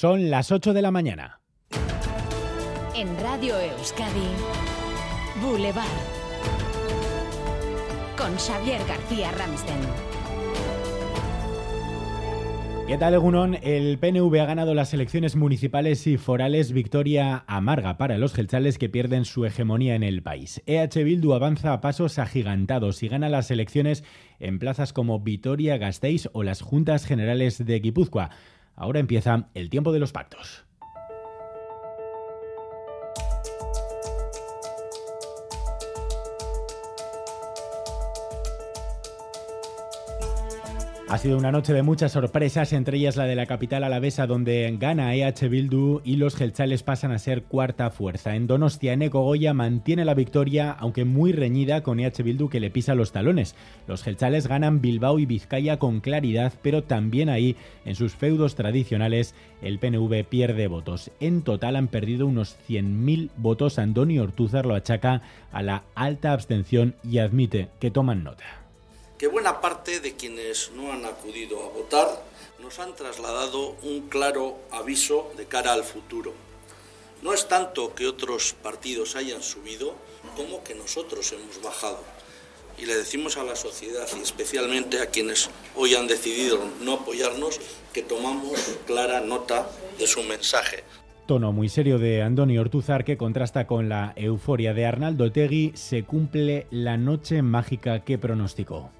Son las 8 de la mañana. En Radio Euskadi, Boulevard. Con Xavier García Ramsten. ¿Qué tal, Egunon? El PNV ha ganado las elecciones municipales y forales victoria amarga para los gelchales que pierden su hegemonía en el país. EH Bildu avanza a pasos agigantados y gana las elecciones en plazas como Vitoria, Gasteiz o las Juntas Generales de Guipúzcoa. Ahora empieza el tiempo de los pactos. Ha sido una noche de muchas sorpresas, entre ellas la de la capital alavesa, donde gana EH Bildu y los gelchales pasan a ser cuarta fuerza. En Donostia, Eneco Goya mantiene la victoria, aunque muy reñida con EH Bildu que le pisa los talones. Los gelchales ganan Bilbao y Vizcaya con claridad, pero también ahí, en sus feudos tradicionales, el PNV pierde votos. En total han perdido unos 100.000 votos. Antonio Ortúzar lo achaca a la alta abstención y admite que toman nota que buena parte de quienes no han acudido a votar nos han trasladado un claro aviso de cara al futuro. No es tanto que otros partidos hayan subido como que nosotros hemos bajado. Y le decimos a la sociedad y especialmente a quienes hoy han decidido no apoyarnos que tomamos clara nota de su mensaje. Tono muy serio de Andoni Ortuzar que contrasta con la euforia de Arnaldo Tegui. Se cumple la noche mágica que pronosticó.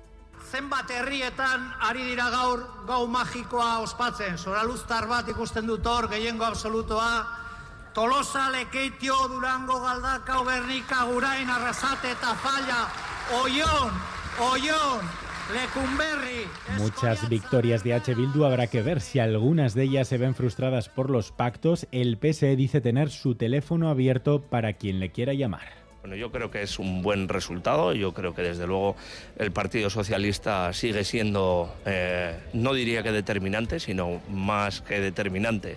Zenbat herrietan ari dira gaur gau magikoa ospatzen. Soraluztar bat ikusten dut hor, gehiengo absolutoa. Tolosa, Lekeitio, Durango, Galdakao, Gernika, Gurain, Arrasate eta Falla. Oion, Oion, Lecumberri. Muchas victorias de H. Bildu habrá que ver si algunas de ellas se ven frustradas por los pactos. El PSE dice tener su teléfono abierto para quien le quiera llamar. Bueno, yo creo que es un buen resultado. Yo creo que desde luego el Partido Socialista sigue siendo, eh, no diría que determinante, sino más que determinante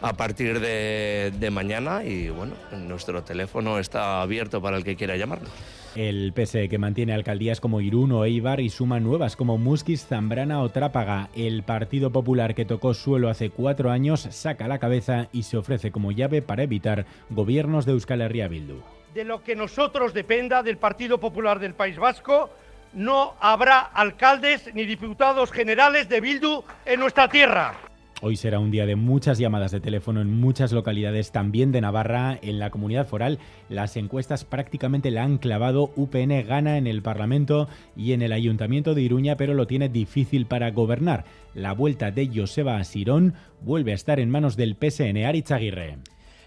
a partir de, mañana. Y bueno, nuestro teléfono está abierto para el que quiera llamarnos. El PSE que mantiene alcaldías como Irún o Eibar y suma nuevas como Musquis, Zambrana o Trápaga. El Partido Popular que tocó suelo hace cuatro años saca la cabeza y se ofrece como llave para evitar gobiernos de Euskal Herria Bildu de lo que nosotros dependa del Partido Popular del País Vasco, no habrá alcaldes ni diputados generales de Bildu en nuestra tierra. Hoy será un día de muchas llamadas de teléfono en muchas localidades, también de Navarra. En la comunidad foral, las encuestas prácticamente la han clavado. UPN gana en el Parlamento y en el Ayuntamiento de Iruña, pero lo tiene difícil para gobernar. La vuelta de Joseba Asirón vuelve a estar en manos del PSN Aritzaguirre.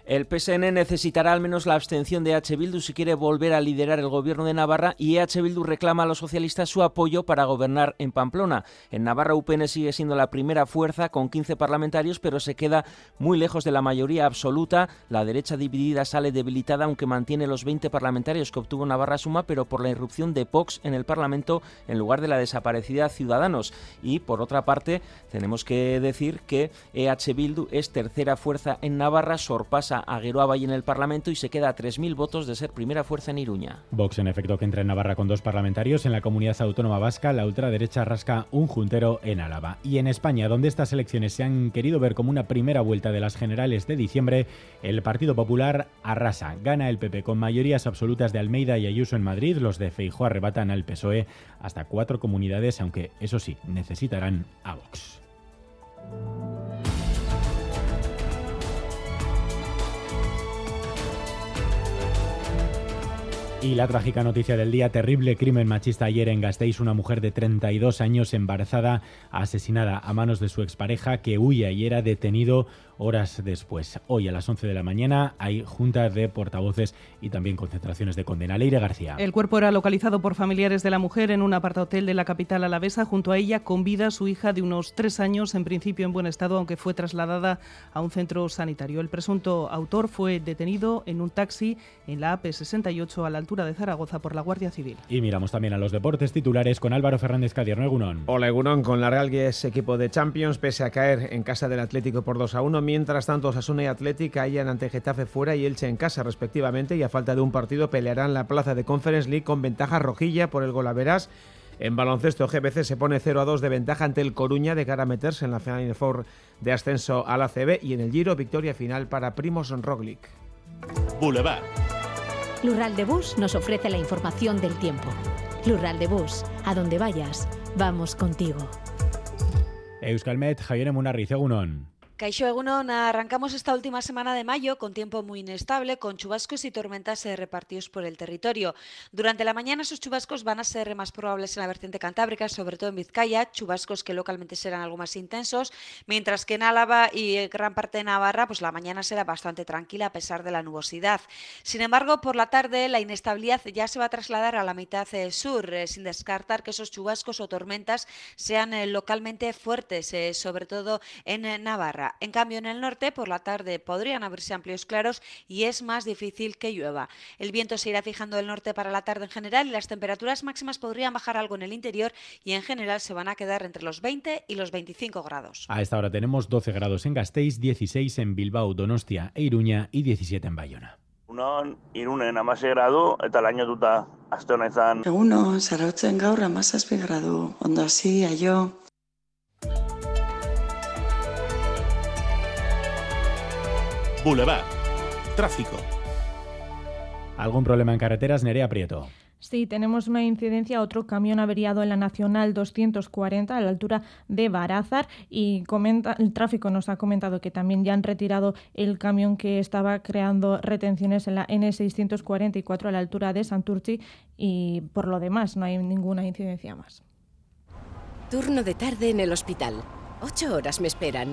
El PSN necesitará al menos la abstención de H. Bildu si quiere volver a liderar el gobierno de Navarra y H. Bildu reclama a los socialistas su apoyo para gobernar en Pamplona. En Navarra UPN sigue siendo la primera fuerza con 15 parlamentarios, pero se queda muy lejos de la mayoría absoluta. La derecha dividida sale debilitada, aunque mantiene los 20 parlamentarios que obtuvo Navarra Suma, pero por la irrupción de Vox en el Parlamento en lugar de la desaparecida Ciudadanos. Y por otra parte, tenemos que decir que EH Bildu es tercera fuerza en Navarra, sorpasa a Geroa en el Parlamento y se queda a 3.000 votos de ser primera fuerza en Iruña. Vox, en efecto, que entra en Navarra con dos parlamentarios. En la comunidad autónoma vasca, la ultraderecha rasca un juntero en Álava. Y en España, donde estas elecciones se han querido ver como una primera vuelta de las generales de diciembre, el Partido Popular arrasa. Gana el PP con mayorías absolutas de Almeida y Ayuso en Madrid. Los de Feijó arrebatan al PSOE hasta cuatro comunidades, aunque eso sí, necesitarán a Vox. Y la trágica noticia del día, terrible crimen machista. Ayer en Gasteiz, una mujer de 32 años embarazada, asesinada a manos de su expareja que huye y era detenido horas después. Hoy a las 11 de la mañana hay juntas de portavoces y también concentraciones de condena. Leire García. El cuerpo era localizado por familiares de la mujer en un apartahotel de la capital alavesa. Junto a ella, con vida, su hija de unos tres años, en principio en buen estado, aunque fue trasladada a un centro sanitario. El presunto autor fue detenido en un taxi en la AP68 a la altura de Zaragoza por la Guardia Civil. Y miramos también a los deportes titulares con Álvaro Fernández Cadierno Egunon. Hola Egunon, con la Real Guies equipo de Champions, pese a caer en casa del Atlético por 2 a 1 Mientras tanto, Osasuna y Atlética caían ante Getafe fuera y Elche en casa, respectivamente, y a falta de un partido pelearán la plaza de Conference League con ventaja rojilla por el gol a En baloncesto, GBC se pone 0 a 2 de ventaja ante el Coruña de cara a meterse en la Final Four de ascenso a la CB y en el Giro victoria final para Primos Roglic. Boulevard. Lural de Bus nos ofrece la información del tiempo. Lural de Bus, a donde vayas, vamos contigo. Euskalmet, Javier Munarriz, Egunon. Caixo Egunon, arrancamos esta última semana de mayo con tiempo muy inestable, con chubascos y tormentas eh, repartidos por el territorio. Durante la mañana esos chubascos van a ser más probables en la vertiente cantábrica, sobre todo en Vizcaya, chubascos que localmente serán algo más intensos, mientras que en Álava y eh, gran parte de Navarra, pues la mañana será bastante tranquila a pesar de la nubosidad. Sin embargo, por la tarde la inestabilidad ya se va a trasladar a la mitad eh, sur, sin descartar que esos chubascos o tormentas sean localmente fuertes, sobre todo en Navarra. En cambio, en el norte, por la tarde podrían abrirse amplios claros y es más difícil que llueva. El viento se irá fijando del norte para la tarde en general y las temperaturas máximas podrían bajar algo en el interior y en general se van a quedar entre los 20 y los 25 grados. A esta hora tenemos 12 grados en Gasteiz, 16 en Bilbao, Donostia e Iruña y 17 en Bayona. Unon, irunen amasei gradu eta lainotuta aste honetan. Eguno, zarautzen gaur amazazpi gradu, ondo hasi, aio. Boulevard. Tráfico. ¿Algún problema en carreteras, Nerea Prieto? Sí, tenemos una incidencia, otro camión averiado en la Nacional 240 a la altura de Barázar y comenta, el tráfico nos ha comentado que también ya han retirado el camión que estaba creando retenciones en la N644 a la altura de Santurci y por lo demás no hay ninguna incidencia más. Turno de tarde en el hospital. Ocho horas me esperan.